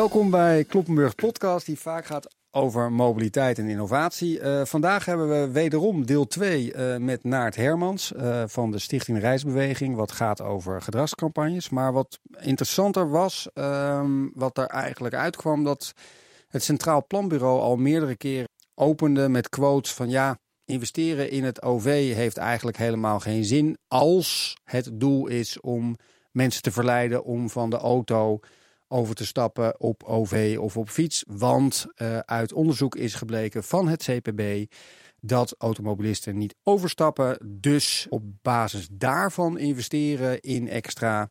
Welkom bij Kloppenburg Podcast, die vaak gaat over mobiliteit en innovatie. Uh, vandaag hebben we wederom deel 2 uh, met Naart Hermans uh, van de Stichting Reisbeweging. Wat gaat over gedragscampagnes. Maar wat interessanter was, um, wat er eigenlijk uitkwam, dat het Centraal Planbureau al meerdere keren opende met quotes van ja, investeren in het OV heeft eigenlijk helemaal geen zin als het doel is om mensen te verleiden om van de auto over te stappen op OV of op fiets. Want uh, uit onderzoek is gebleken van het CPB dat automobilisten niet overstappen. Dus op basis daarvan investeren in extra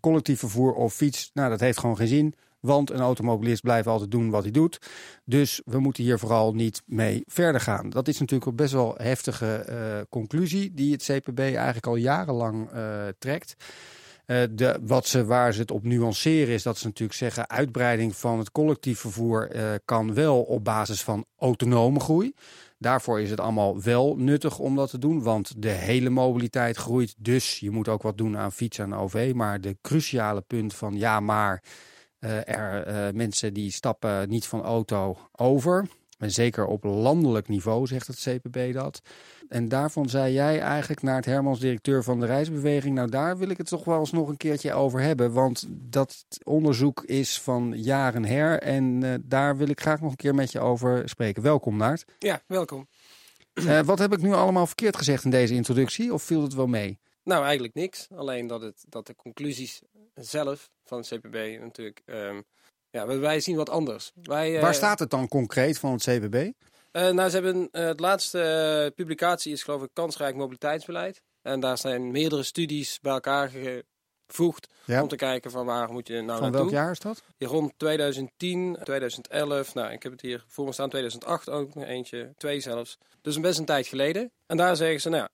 collectief vervoer of fiets. Nou, dat heeft gewoon geen zin. Want een automobilist blijft altijd doen wat hij doet. Dus we moeten hier vooral niet mee verder gaan. Dat is natuurlijk een best wel heftige uh, conclusie die het CPB eigenlijk al jarenlang uh, trekt. Uh, de, wat ze, waar ze het op nuanceren is dat ze natuurlijk zeggen... uitbreiding van het collectief vervoer uh, kan wel op basis van autonome groei. Daarvoor is het allemaal wel nuttig om dat te doen, want de hele mobiliteit groeit. Dus je moet ook wat doen aan fietsen en OV. Maar de cruciale punt van ja, maar uh, er mensen die stappen niet van auto over... En zeker op landelijk niveau zegt het CPB dat. En daarvan zei jij eigenlijk naar het Hermans, directeur van de reisbeweging. Nou, daar wil ik het toch wel eens nog een keertje over hebben. Want dat onderzoek is van jaren her. En uh, daar wil ik graag nog een keer met je over spreken. Welkom, Naart. Ja, welkom. Uh, wat heb ik nu allemaal verkeerd gezegd in deze introductie? Of viel het wel mee? Nou, eigenlijk niks. Alleen dat, het, dat de conclusies zelf van het CPB natuurlijk... Um, ja, wij zien wat anders. Wij, uh, Waar staat het dan concreet van het CPB? Uh, nou, ze hebben uh, het laatste publicatie is geloof ik kansrijk mobiliteitsbeleid. En daar zijn meerdere studies bij elkaar gevoegd ja. om te kijken van waar moet je nou van naartoe. welk jaar is dat? Ja, rond 2010, 2011. Nou, ik heb het hier voor me staan 2008 ook eentje, twee zelfs. Dus een best een tijd geleden. En daar zeggen ze, nou,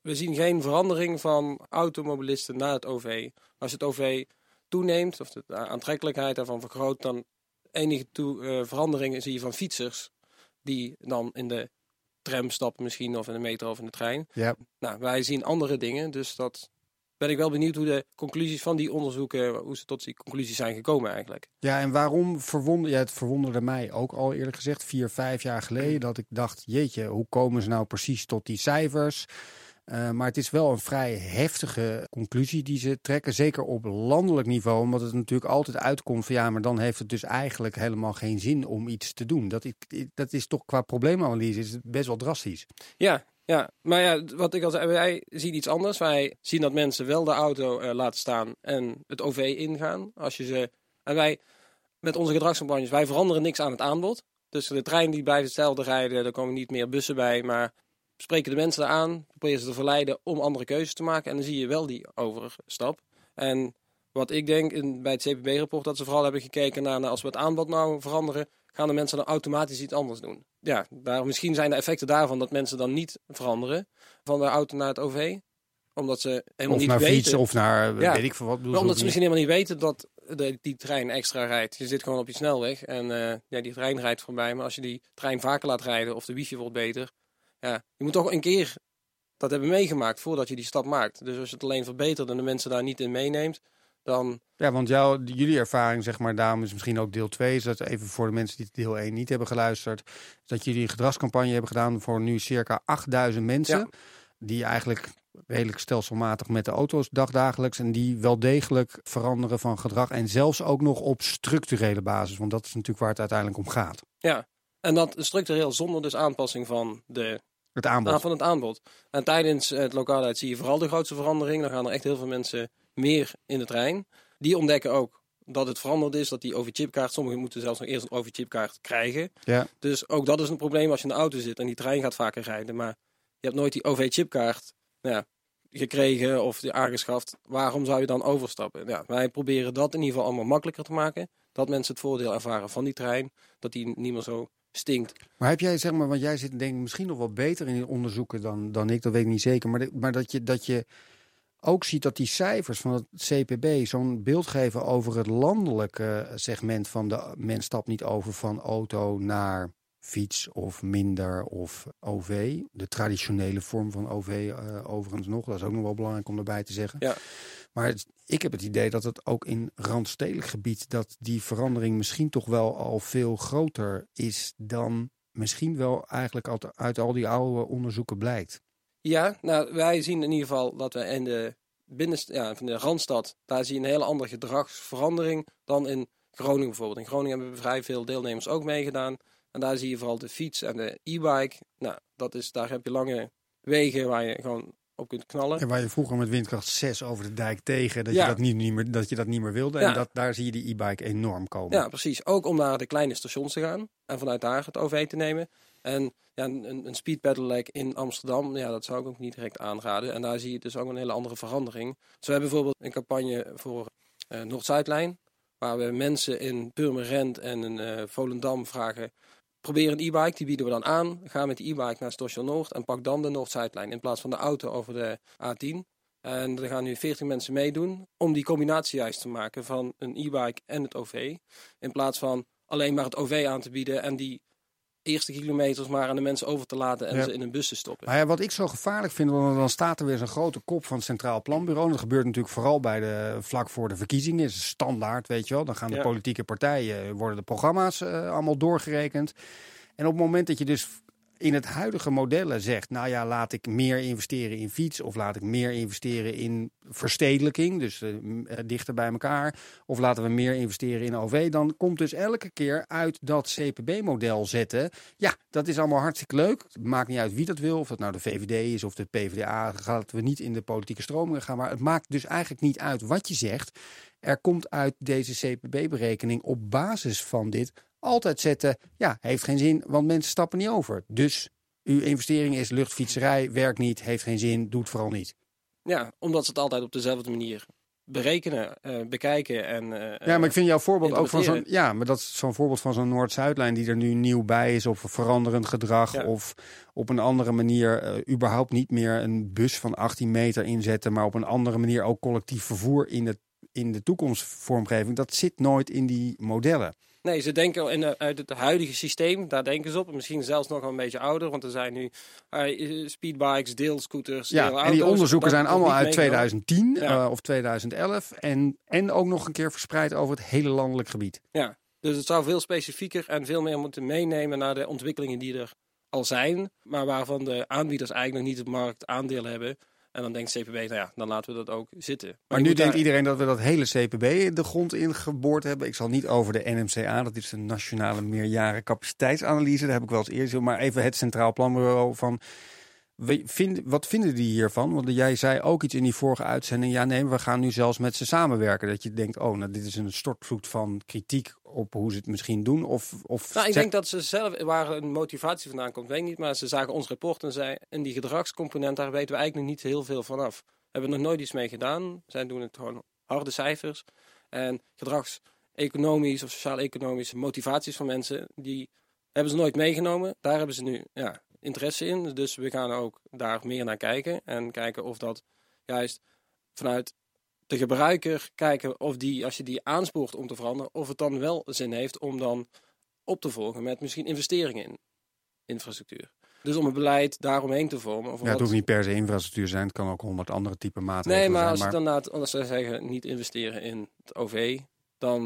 we zien geen verandering van automobilisten naar het OV. Als het OV toeneemt, of de aantrekkelijkheid daarvan vergroot, dan enige toe, uh, veranderingen zie je van fietsers die dan in de tram stappen misschien, of in de metro of in de trein. Ja. Nou, wij zien andere dingen, dus dat ben ik wel benieuwd hoe de conclusies van die onderzoeken, hoe ze tot die conclusies zijn gekomen eigenlijk. Ja, en waarom verwonder, ja, het verwonderde mij ook al eerlijk gezegd, vier, vijf jaar geleden, dat ik dacht, jeetje, hoe komen ze nou precies tot die cijfers? Uh, maar het is wel een vrij heftige conclusie die ze trekken. Zeker op landelijk niveau. Omdat het natuurlijk altijd uitkomt van ja, maar dan heeft het dus eigenlijk helemaal geen zin om iets te doen. Dat, is, dat is toch qua probleemanalyse is best wel drastisch. Ja, ja, maar ja, wat ik al zei, wij zien iets anders. Wij zien dat mensen wel de auto uh, laten staan en het OV ingaan. Als je ze, en wij, met onze gedragscampagnes, wij veranderen niks aan het aanbod. Dus de trein die blijft hetzelfde rijden, er komen niet meer bussen bij, maar spreken de mensen aan, proberen ze te verleiden om andere keuzes te maken. En dan zie je wel die overstap. En wat ik denk in, bij het CPB-rapport, dat ze vooral hebben gekeken naar, naar als we het aanbod nou veranderen, gaan de mensen dan automatisch iets anders doen. Ja, daar, misschien zijn de effecten daarvan dat mensen dan niet veranderen van de auto naar het OV. Omdat ze helemaal of niet naar weten. of naar ja. weet ik veel wat. Maar omdat ze misschien helemaal niet weten dat de, die trein extra rijdt. Je zit gewoon op je snelweg en uh, ja, die trein rijdt voorbij. Maar als je die trein vaker laat rijden of de wifi wordt beter, ja, je moet toch een keer dat hebben meegemaakt voordat je die stap maakt. Dus als je het alleen verbetert en de mensen daar niet in meeneemt, dan... Ja, want jouw, jullie ervaring, zeg maar, daarom is misschien ook deel 2, is dat even voor de mensen die deel 1 niet hebben geluisterd, dat jullie een gedragscampagne hebben gedaan voor nu circa 8000 mensen, ja. die eigenlijk redelijk stelselmatig met de auto's dagdagelijks en die wel degelijk veranderen van gedrag en zelfs ook nog op structurele basis, want dat is natuurlijk waar het uiteindelijk om gaat. Ja, en dat structureel zonder dus aanpassing van de het aanbod. Ah, van het aanbod. En tijdens het lokaalheid zie je vooral de grootste verandering. Dan gaan er echt heel veel mensen meer in de trein. Die ontdekken ook dat het veranderd is, dat die overchipkaart, sommigen moeten zelfs nog eerst een overchipkaart krijgen. Ja. Dus ook dat is een probleem als je in de auto zit en die trein gaat vaker rijden. Maar je hebt nooit die OV-chipkaart nou ja, gekregen of die aangeschaft. Waarom zou je dan overstappen? Ja, wij proberen dat in ieder geval allemaal makkelijker te maken. Dat mensen het voordeel ervaren van die trein. Dat die niet meer zo stinkt. Maar heb jij, zeg maar, want jij zit denk ik misschien nog wel beter in onderzoeken dan, dan ik, dat weet ik niet zeker. Maar, maar dat, je, dat je ook ziet dat die cijfers van het CPB zo'n beeld geven over het landelijke segment van de mens stapt niet over van auto naar fiets of minder of OV. De traditionele vorm van OV uh, overigens nog. Dat is ook nog wel belangrijk om erbij te zeggen. Ja. Maar het, ik heb het idee dat het ook in randstedelijk gebied... dat die verandering misschien toch wel al veel groter is... dan misschien wel eigenlijk uit, uit al die oude onderzoeken blijkt. Ja, nou wij zien in ieder geval dat we in de binnenst ja, van de Randstad... daar zie je een hele andere gedragsverandering dan in Groningen bijvoorbeeld. In Groningen hebben we vrij veel deelnemers ook meegedaan... En daar zie je vooral de fiets en de e-bike. Nou, dat is, daar heb je lange wegen waar je gewoon op kunt knallen. En waar je vroeger met windkracht 6 over de dijk tegen, dat, je, dat, niet, niet meer, dat je dat niet meer wilde. En dat, daar zie je die e-bike enorm komen. Ja, precies. Ook om naar de kleine stations te gaan en vanuit daar het OV te nemen. En ja, een, een speed pedelec in Amsterdam, ja, dat zou ik ook niet direct aanraden. En daar zie je dus ook een hele andere verandering. Dus we hebben bijvoorbeeld een campagne voor uh, Noord-Zuidlijn. Waar we mensen in Purmerend en in uh, Volendam vragen probeer een e-bike, die bieden we dan aan. Ga met de e-bike naar Station Noord en pak dan de Noord-Zuidlijn in plaats van de auto over de A10. En er gaan nu 14 mensen meedoen om die combinatie juist te maken van een e-bike en het OV. In plaats van alleen maar het OV aan te bieden en die eerste kilometers maar aan de mensen over te laten en ze in een bus te stoppen. Maar ja, wat ik zo gevaarlijk vind, want dan staat er weer zo'n grote kop van het Centraal Planbureau. En dat gebeurt natuurlijk vooral bij de, vlak voor de verkiezingen. is standaard, weet je wel. Dan gaan de politieke partijen, worden de programma's uh, allemaal doorgerekend. En op het moment dat je dus in het huidige modellen zegt, nou ja, laat ik meer investeren in fiets of laat ik meer investeren in verstedelijking, dus uh, dichter bij elkaar, of laten we meer investeren in OV, dan komt dus elke keer uit dat CPB-model zetten. Ja, dat is allemaal hartstikke leuk. Maakt niet uit wie dat wil, of dat nou de VVD is of de PvdA, gaat we niet in de politieke stromingen gaan, maar het maakt dus eigenlijk niet uit wat je zegt. Er komt uit deze CPB-berekening op basis van dit altijd zetten, ja, heeft geen zin, want mensen stappen niet over. Dus uw investering is luchtfietserij, werkt niet, heeft geen zin, doet vooral niet. Ja, omdat ze het altijd op dezelfde manier berekenen, uh, bekijken en. Uh, ja, maar ik vind jouw voorbeeld ook van zo'n. Ja, maar dat is zo'n voorbeeld van zo'n Noord-Zuidlijn die er nu nieuw bij is, of veranderend gedrag, of op een andere manier uh, überhaupt niet meer een bus van 18 meter inzetten, maar op een andere manier ook collectief vervoer in, het, in de toekomstvormgeving. Dat zit nooit in die modellen. Nee, ze denken in, uit het huidige systeem, daar denken ze op. Misschien zelfs nog een beetje ouder, want er zijn nu uh, speedbikes, deelscooters, Ja, deelauto's, en die onderzoeken zijn allemaal uit 2010 ja. uh, of 2011. En, en ook nog een keer verspreid over het hele landelijk gebied. Ja, dus het zou veel specifieker en veel meer moeten meenemen naar de ontwikkelingen die er al zijn. Maar waarvan de aanbieders eigenlijk nog niet het marktaandeel hebben. En dan denkt CPB, nou ja, dan laten we dat ook zitten. Maar, nu denkt iedereen dat we dat hele CPB de grond ingeboord hebben. Ik zal niet over de NMCA, dat is de Nationale Meerjaren Capaciteitsanalyse. Daar heb ik wel eens eerder maar even het Centraal Planbureau van... Vind, wat vinden die hiervan? Want jij zei ook iets in die vorige uitzending. Ja, nee, we gaan nu zelfs met ze samenwerken. Dat je denkt, oh, nou, dit is een stortvloed van kritiek op hoe ze het misschien doen. Of, of nou, ik denk dat ze zelf, waar een motivatie vandaan komt, weet ik niet. Maar ze zagen ons rapport en zei, en die gedragscomponent, daar weten we eigenlijk nog niet heel veel van af. We hebben nog nooit iets mee gedaan. Zij doen het gewoon harde cijfers. En gedragseconomisch of sociaal-economische motivaties van mensen, die hebben ze nooit meegenomen. Daar hebben ze nu ja, interesse in. Dus we gaan ook daar meer naar kijken. En kijken of dat juist vanuit de gebruiker kijken of die, als je die aanspoort om te veranderen, of het dan wel zin heeft om dan op te volgen met misschien investeringen in infrastructuur. Dus om het beleid daaromheen te vormen. Of ja, het hoeft niet per se infrastructuur zijn, het kan ook honderd andere type maatregelen zijn. Nee, maar als ze dan ze zeggen niet investeren in het OV, dan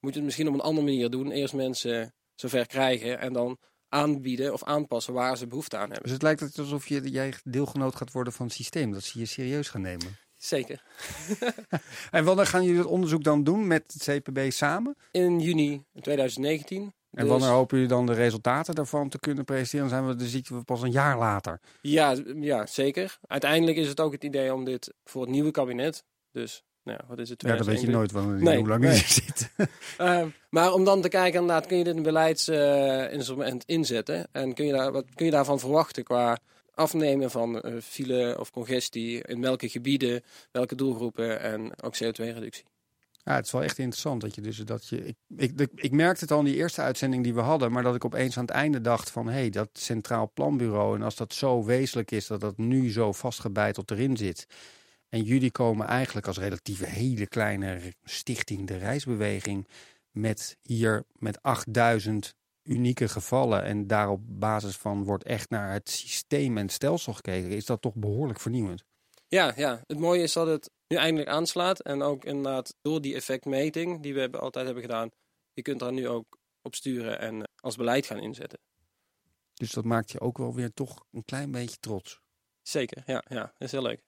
moet je het misschien op een andere manier doen. Eerst mensen zover krijgen en dan aanbieden of aanpassen waar ze behoefte aan hebben. Dus het lijkt alsof je, jij deelgenoot gaat worden van het systeem, dat ze je serieus gaan nemen. Zeker. en wanneer gaan jullie het onderzoek dan doen met het CPB samen? In juni 2019. En dus... wanneer hopen jullie dan de resultaten daarvan te kunnen presenteren? Dan zijn we de ziekte pas een jaar later. Ja, ja, zeker. Uiteindelijk is het ook het idee om dit voor het nieuwe kabinet, dus nou, wat is het? Ja, dat weet je nooit nee, hoe lang nee. zit. uh, maar om dan te kijken, inderdaad, kun je dit een beleidsinstrument uh, inzetten? En kun je, daar, wat kun je daarvan verwachten qua afnemen van uh, file of congestie, in welke gebieden, welke doelgroepen en ook CO2-reductie. Ja, het is wel echt interessant dat je dus dat je. Ik, ik, ik merkte het al in die eerste uitzending die we hadden, maar dat ik opeens aan het einde dacht van hé, hey, dat Centraal Planbureau, en als dat zo wezenlijk is dat dat nu zo vastgebeiteld erin zit. En jullie komen eigenlijk als relatieve hele kleine stichting, de reisbeweging, met hier met 8000 unieke gevallen en daar op basis van wordt echt naar het systeem en het stelsel gekeken, is dat toch behoorlijk vernieuwend. Ja, ja, het mooie is dat het nu eindelijk aanslaat. En ook inderdaad door die effectmeting die we altijd hebben gedaan, je kunt daar nu ook op sturen en als beleid gaan inzetten. Dus dat maakt je ook wel weer toch een klein beetje trots. Zeker, ja, ja, dat is heel leuk.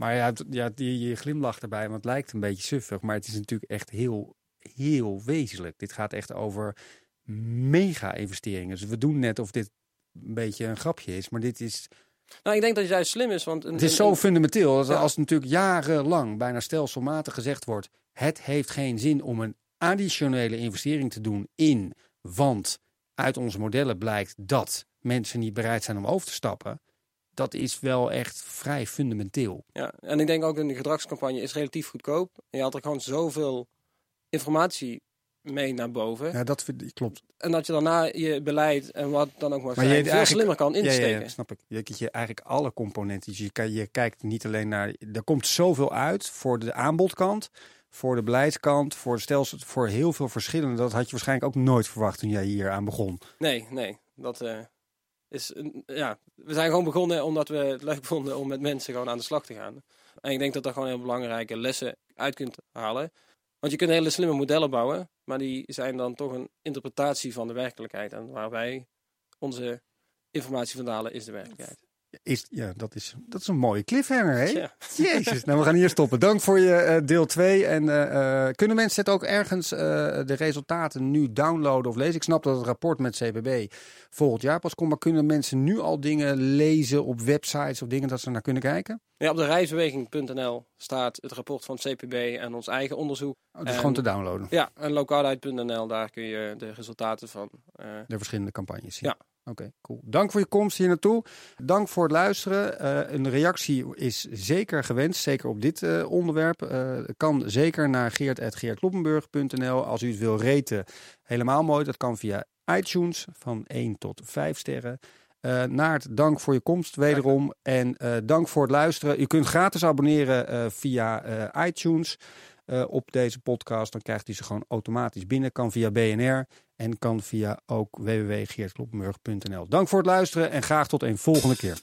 Maar ja, ja je, je glimlacht erbij, want het lijkt een beetje suffig. Maar het is natuurlijk echt heel, heel wezenlijk. Dit gaat echt over mega-investeringen. Dus we doen net of dit een beetje een grapje is. Maar dit is... Nou, ik denk dat het juist slim is. Want een, het is zo fundamenteel. Ja. als natuurlijk jarenlang bijna stelselmatig gezegd wordt... het heeft geen zin om een additionele investering te doen in... want uit onze modellen blijkt dat mensen niet bereid zijn om over te stappen dat is wel echt vrij fundamenteel. Ja, en ik denk ook in de gedragscampagne is relatief goedkoop. Je had er gewoon zoveel informatie mee naar boven. Ja, dat vind ik, klopt. En dat je daarna je beleid en wat dan ook maar, maar zijn, veel slimmer kan insteken. Ja, ja, snap ik. Je, je eigenlijk alle componenten. Je, kan, je kijkt niet alleen naar... Er komt zoveel uit voor de aanbodkant, voor de beleidskant, voor de stelsel, voor heel veel verschillende. Dat had je waarschijnlijk ook nooit verwacht toen jij hier aan begon. Nee, nee. Dat... Uh is, ja, we zijn gewoon begonnen omdat we het leuk vonden om met mensen gewoon aan de slag te gaan. En ik denk dat daar gewoon heel belangrijke lessen uit kunt halen. Want je kunt hele slimme modellen bouwen, maar die zijn dan toch een interpretatie van de werkelijkheid. En waar wij onze informatie van halen is de werkelijkheid. Is, ja, dat is, dat is een mooie cliffhanger, hè? Ja. Jezus, nou we gaan hier stoppen. Dank voor je uh, deel 2. En uh, kunnen mensen het ook ergens uh, de resultaten nu downloaden of lezen? Ik snap dat het rapport met CBB volgend jaar pas komt. Maar kunnen mensen nu al dingen lezen op websites of dingen dat ze naar kunnen kijken? Ja, op de reisbeweging.nl staat het rapport van het CPB en ons eigen onderzoek. Oh, is gewoon te downloaden? Ja, en lokaalheid.nl, daar kun je de resultaten van... de verschillende campagnes zien. Ja. Oké, cool. Dank voor je komst hier naartoe. Dank voor het luisteren. Uh, een reactie is zeker gewenst, zeker op dit uh, onderwerp. Uh, kan zeker naar geert.geertloppenburg.nl. Als u het wil reten, helemaal mooi. Dat kan via iTunes van 1 tot 5 sterren. Uh, Naart, dank voor je komst wederom. En dank voor het luisteren. U kunt gratis abonneren via iTunes op deze podcast. Dan krijgt u ze gewoon automatisch binnen. Kan via BNR en kan via ook www.geertkloppenburg.nl. Dank voor het luisteren en graag tot een volgende keer.